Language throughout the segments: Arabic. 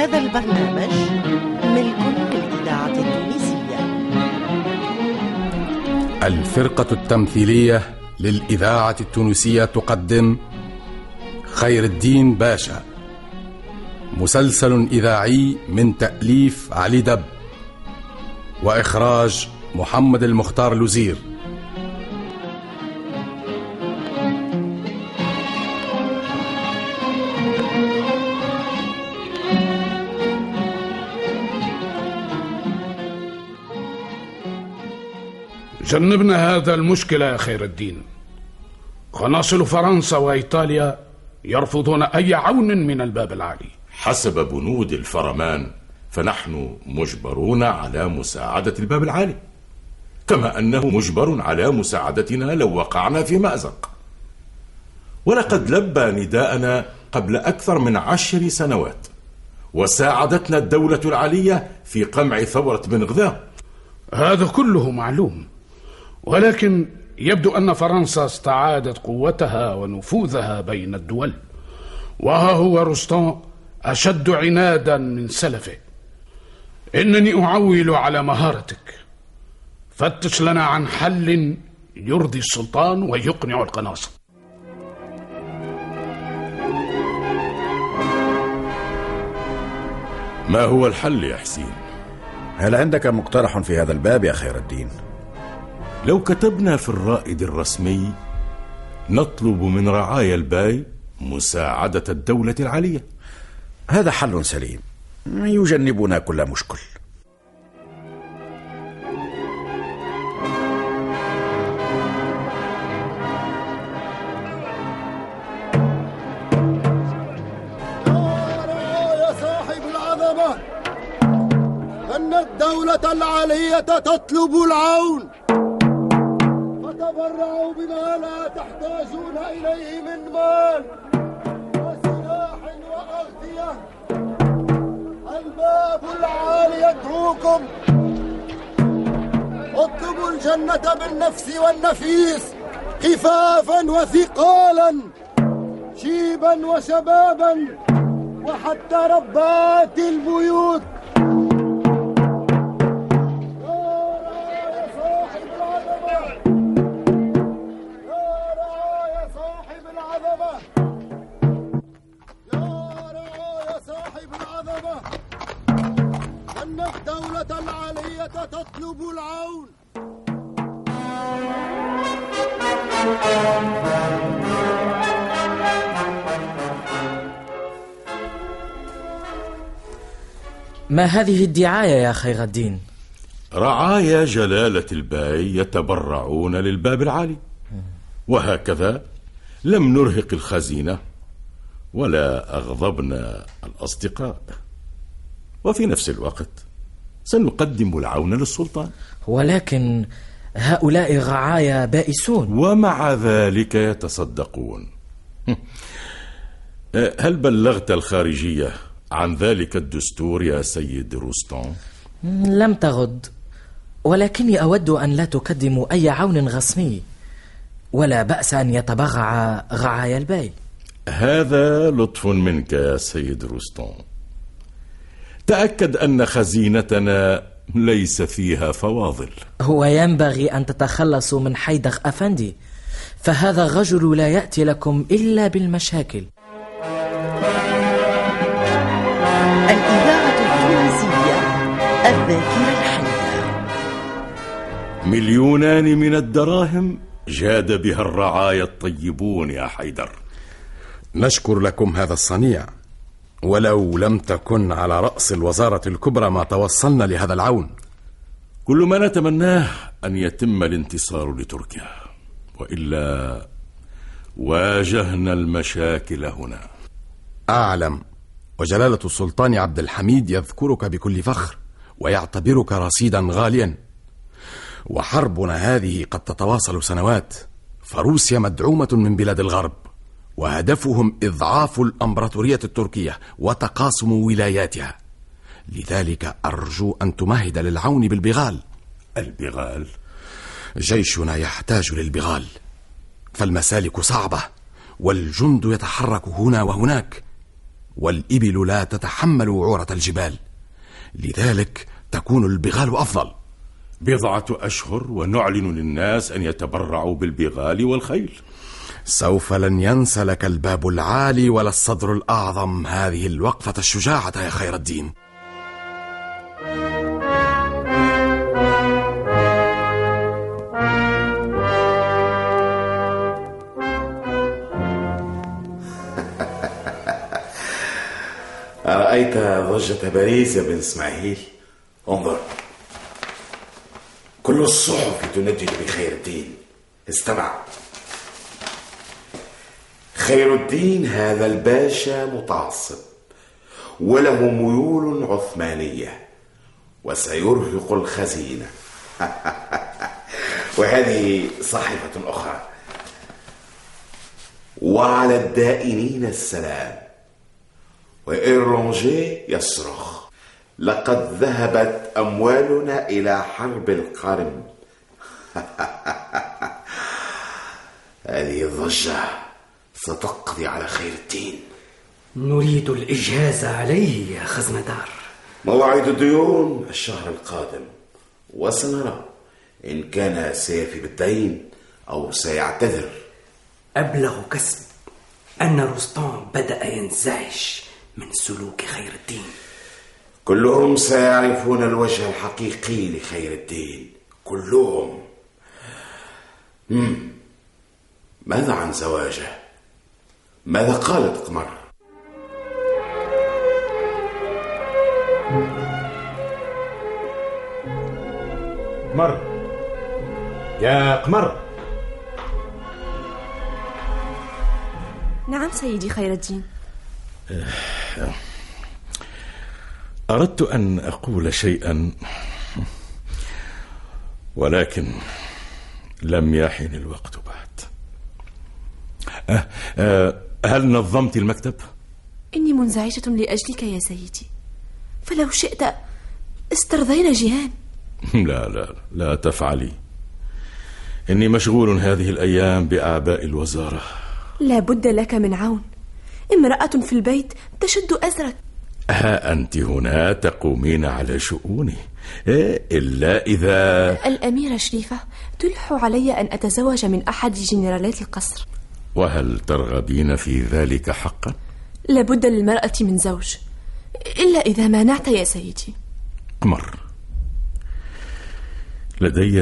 هذا البرنامج ملك للإذاعة التونسية. الفرقة التمثيلية للإذاعة التونسية تقدم خير الدين باشا. مسلسل إذاعي من تأليف علي دب. وإخراج محمد المختار لوزير جنبنا هذا المشكلة يا خير الدين. قناصل فرنسا وإيطاليا يرفضون أي عون من الباب العالي. حسب بنود الفرمان فنحن مجبرون على مساعدة الباب العالي. كما أنه مجبر على مساعدتنا لو وقعنا في مأزق. ولقد لبى نداءنا قبل أكثر من عشر سنوات وساعدتنا الدولة العالية في قمع ثورة بن غذاء هذا كله معلوم. ولكن يبدو أن فرنسا استعادت قوتها ونفوذها بين الدول وها هو رستون أشد عنادا من سلفه إنني أعول على مهارتك فتش لنا عن حل يرضي السلطان ويقنع القناصة ما هو الحل يا حسين؟ هل عندك مقترح في هذا الباب يا خير الدين؟ لو كتبنا في الرائد الرسمي نطلب من رعايا الباي مساعدة الدولة العالية. هذا حل سليم. يجنبنا كل مشكل. يا صاحب العظمة أن الدولة العالية تطلب العون. فتبرعوا بما لا تحتاجون إليه من مال وسلاح وأغذية. الباب العالي يدعوكم. اطلبوا الجنة بالنفس والنفيس خفافا وثقالا شيبا وشبابا وحتى ربات البيوت. ما هذه الدعاية يا خير الدين؟ رعايا جلالة الباي يتبرعون للباب العالي. وهكذا لم نرهق الخزينة ولا أغضبنا الأصدقاء. وفي نفس الوقت سنقدم العون للسلطان. ولكن هؤلاء الرعايا بائسون. ومع ذلك يتصدقون. هل بلغت الخارجية عن ذلك الدستور يا سيد روستون؟ لم تفد ولكني أود أن لا تقدموا أي عون رسمي ولا بأس أن يتبرع رعايا الباي هذا لطف منك يا سيد روستون. تأكد أن خزينتنا ليس فيها فواضل. هو ينبغي أن تتخلصوا من حيدر أفندي فهذا الرجل لا يأتي لكم إلا بالمشاكل. الذاكرة الحية. مليونان من الدراهم جاد بها الرعايا الطيبون يا حيدر. نشكر لكم هذا الصنيع. ولو لم تكن على رأس الوزارة الكبرى ما توصلنا لهذا العون. كل ما نتمناه أن يتم الانتصار لتركيا. وإلا واجهنا المشاكل هنا. أعلم. وجلالة السلطان عبد الحميد يذكرك بكل فخر. ويعتبرك رصيدا غاليا. وحربنا هذه قد تتواصل سنوات. فروسيا مدعومة من بلاد الغرب وهدفهم إضعاف الأمبراطورية التركية وتقاسم ولاياتها. لذلك أرجو أن تمهد للعون بالبغال. البغال. جيشنا يحتاج للبغال. فالمسالك صعبة والجند يتحرك هنا وهناك والإبل لا تتحمل وعورة الجبال. لذلك تكون البغال أفضل. بضعة أشهر ونعلن للناس أن يتبرعوا بالبغال والخيل. سوف لن ينسى لك الباب العالي ولا الصدر الأعظم. هذه الوقفة الشجاعة يا خير الدين. أرأيت ضجة باريس يا بن إسماعيل؟ انظر. كل الصحف تنجد بخير الدين. استمع. خير الدين هذا الباشا متعصب وله ميول عثمانية وسيرهق الخزينة. وهذه صحيفة أخرى. وعلى الدائنين السلام وإيرونجي يصرخ. لقد ذهبت أموالنا إلى حرب القرم هذه الضجة ستقضي على خير الدين. نريد الإجهاز عليه يا خزندار موعد الديون الشهر القادم. وسنرى إن كان سيفي بالدين أو سيعتذر. أبلغ كسب أن رستم بدأ ينزعج. من سلوك خير الدين. كلهم سيعرفون الوجه الحقيقي لخير الدين. كلهم. مم. ماذا عن زواجه؟ ماذا قالت قمر قمر يا قمر نعم سيدي خير الدين. أردت أن أقول شيئا ولكن لم يحن الوقت بعد. أه أه هل نظمت المكتب؟ إني منزعجة لأجلك يا سيدي. فلو شئت استرضينا جيهان لا لا لا تفعلي. إني مشغول هذه الأيام بأعباء الوزارة. لا بد لك من عون. امرأة في البيت تشد أزرك. ها أنت هنا تقومين على شؤوني. إيه، إلا إذا الأميرة شريفة تلح علي أن أتزوج من أحد جنرالات القصر. وهل ترغبين في ذلك حقا؟ لابد للمرأة من زوج. إلا إذا مانعت يا سيدي. قمر لدي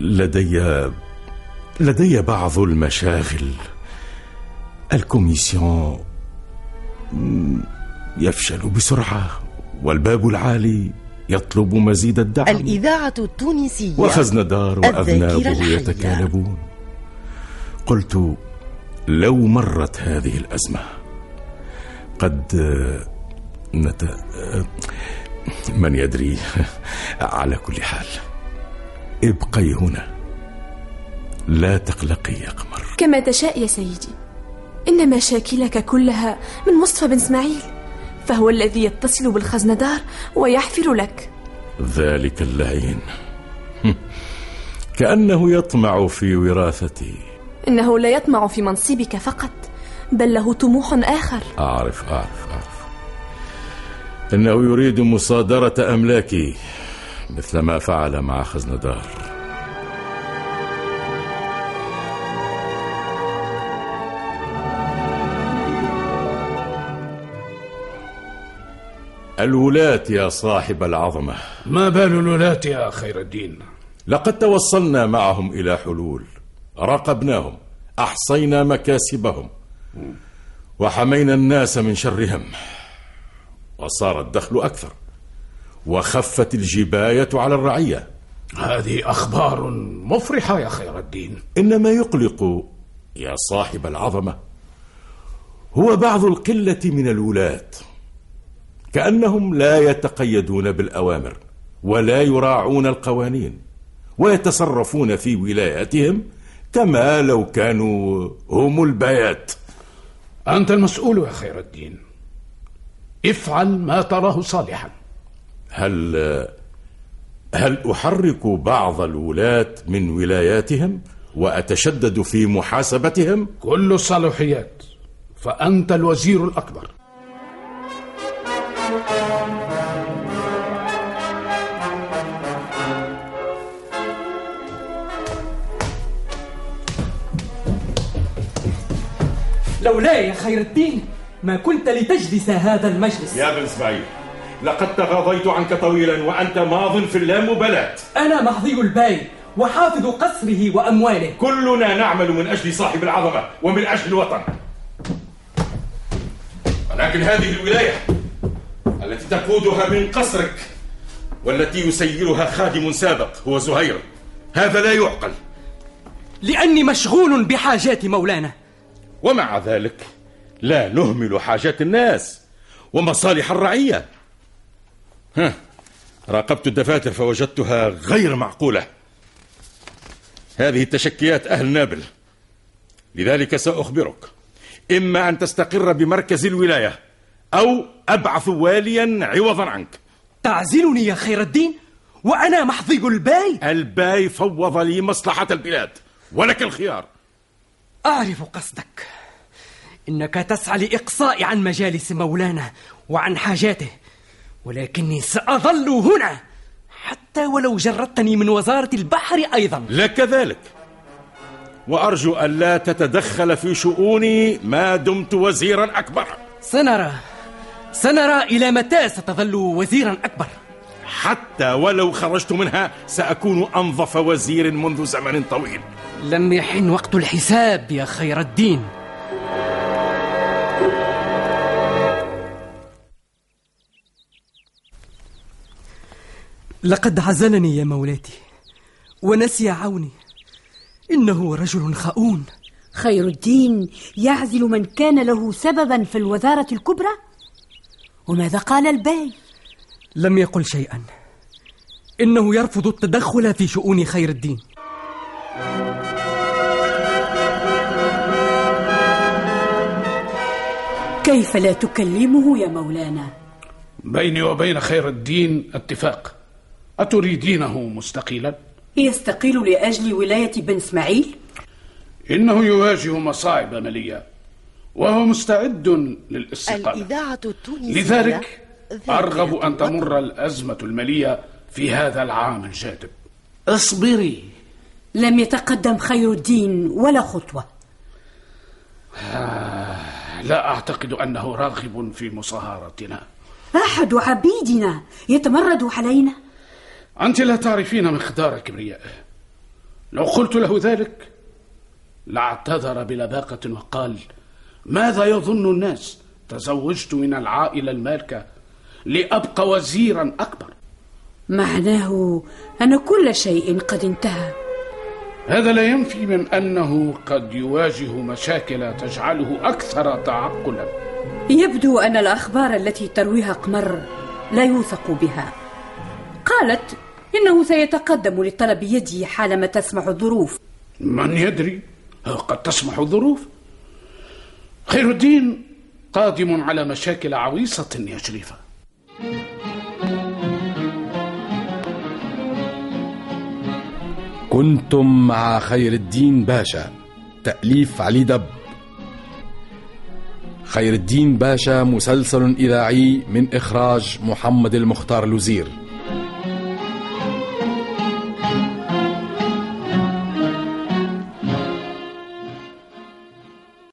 لدي لدي بعض المشاغل. الكوميسيون يفشل بسرعة والباب العالي يطلب مزيد الدعم. الإذاعة التونسية وخزندار الذاكرة وأذنابه. يتكالبون. قلت لو مرت هذه الأزمة قد نت... من يدري على كل حال. ابقي هنا. لا تقلقي يا قمر. كما تشاء يا سيدي. إن مشاكلك كلها من مصطفى بن إسماعيل فهو الذي يتصل بالخزندار ويحفر لك. ذلك اللعين. كأنه يطمع في وراثتي. إنه لا يطمع في منصبك فقط بل له طموح آخر. أعرف أعرف أعرف. إنه يريد مصادرة أملاكي مثل ما فعل مع خزندار. الولاة يا صاحب العظمة. ما بال الولاة يا خير الدين؟ لقد توصلنا معهم إلى حلول. راقبناهم أحصينا مكاسبهم وحمينا الناس من شرهم وصار الدخل أكثر وخفت الجباية على الرعية. هذه أخبار مفرحة يا خير الدين. إنما يقلق يا صاحب العظمة هو بعض القلة من الولاة. كأنهم لا يتقيدون بالأوامر ولا يراعون القوانين ويتصرفون في ولاياتهم كما لو كانوا هم البيات. أنت المسؤول يا خير الدين. افعل ما تراه صالحا. هل هل أحرك بعض الولاة من ولاياتهم وأتشدد في محاسبتهم؟ كل الصلاحيات فأنت الوزير الأكبر. لولاي يا خير الدين ما كنت لتجلس هذا المجلس. يا بن إسماعيل لقد تغاضيت عنك طويلا وأنت ماض في اللامبالاة. أنا محظي الباي وحافظ قصره وأمواله. كلنا نعمل من أجل صاحب العظمة ومن أجل الوطن. ولكن هذه الولاية التي تقودها من قصرك والتي يسيرها خادم سابق هو زهير. هذا لا يعقل. لأني مشغول بحاجات مولانا. ومع ذلك لا نهمل حاجات الناس ومصالح الرعية. ها راقبت الدفاتر فوجدتها غير معقولة. هذه التشكيات أهل نابل. لذلك سأخبرك. إما أن تستقر بمركز الولاية أو أبعث واليا عوضا عنك. تعزلني يا خير الدين وأنا محظي الباي. الباي فوض لي مصلحة البلاد ولك الخيار. أعرف قصدك. إنك تسعى لإقصاء عن مجالس مولانا وعن حاجاته ولكني سأظل هنا حتى ولو جردتني من وزارة البحر أيضا. لك ذلك وأرجو أن لا تتدخل في شؤوني ما دمت وزيرا أكبر. سنرى. سنرى إلى متى ستظل وزيرا أكبر. حتى ولو خرجت منها سأكون أنظف وزير منذ زمن طويل. لم يحن وقت الحساب يا خير الدين. لقد عزلني يا مولاتي ونسي عوني. إنه رجل خؤون. خير الدين يعزل من كان له سببا في الوزارة الكبرى؟ وماذا قال الباي لم يقل شيئا. إنه يرفض التدخل في شؤون خير الدين. كيف لا تكلمه يا مولانا؟ بيني وبين خير الدين اتفاق. أتريدينه مستقيلا؟ يستقيل لأجل ولاية بن إسماعيل؟ إنه يواجه مصاعب مالية وهو مستعد للاستقالة الإذاعة التونسية لذلك أرغب أن تمر الأزمة المالية في هذا العام الجادب. اصبري لم يتقدم خير الدين ولا خطوة. آه لا أعتقد أنه راغب في مصاهرتنا. أحد عبيدنا يتمرد علينا. أنت لا تعرفين مقدار كبريائه لو قلت له ذلك لاعتذر بلباقة وقال ماذا يظن الناس؟ تزوجت من العائلة المالكة لأبقى وزيرا أكبر. معناه أن كل شيء قد انتهى. هذا لا ينفي من أنه قد يواجه مشاكل تجعله أكثر تعقلا. يبدو أن الأخبار التي ترويها قمر لا يوثق بها. قالت إنه سيتقدم لطلب يدي حالما تسمح الظروف. من يدري؟ قد تسمح الظروف؟ خير الدين قادم على مشاكل عويصة يا شريفة. كنتم مع خير الدين باشا. تأليف علي دب. خير الدين باشا مسلسل إذاعي من إخراج محمد المختار الوزير.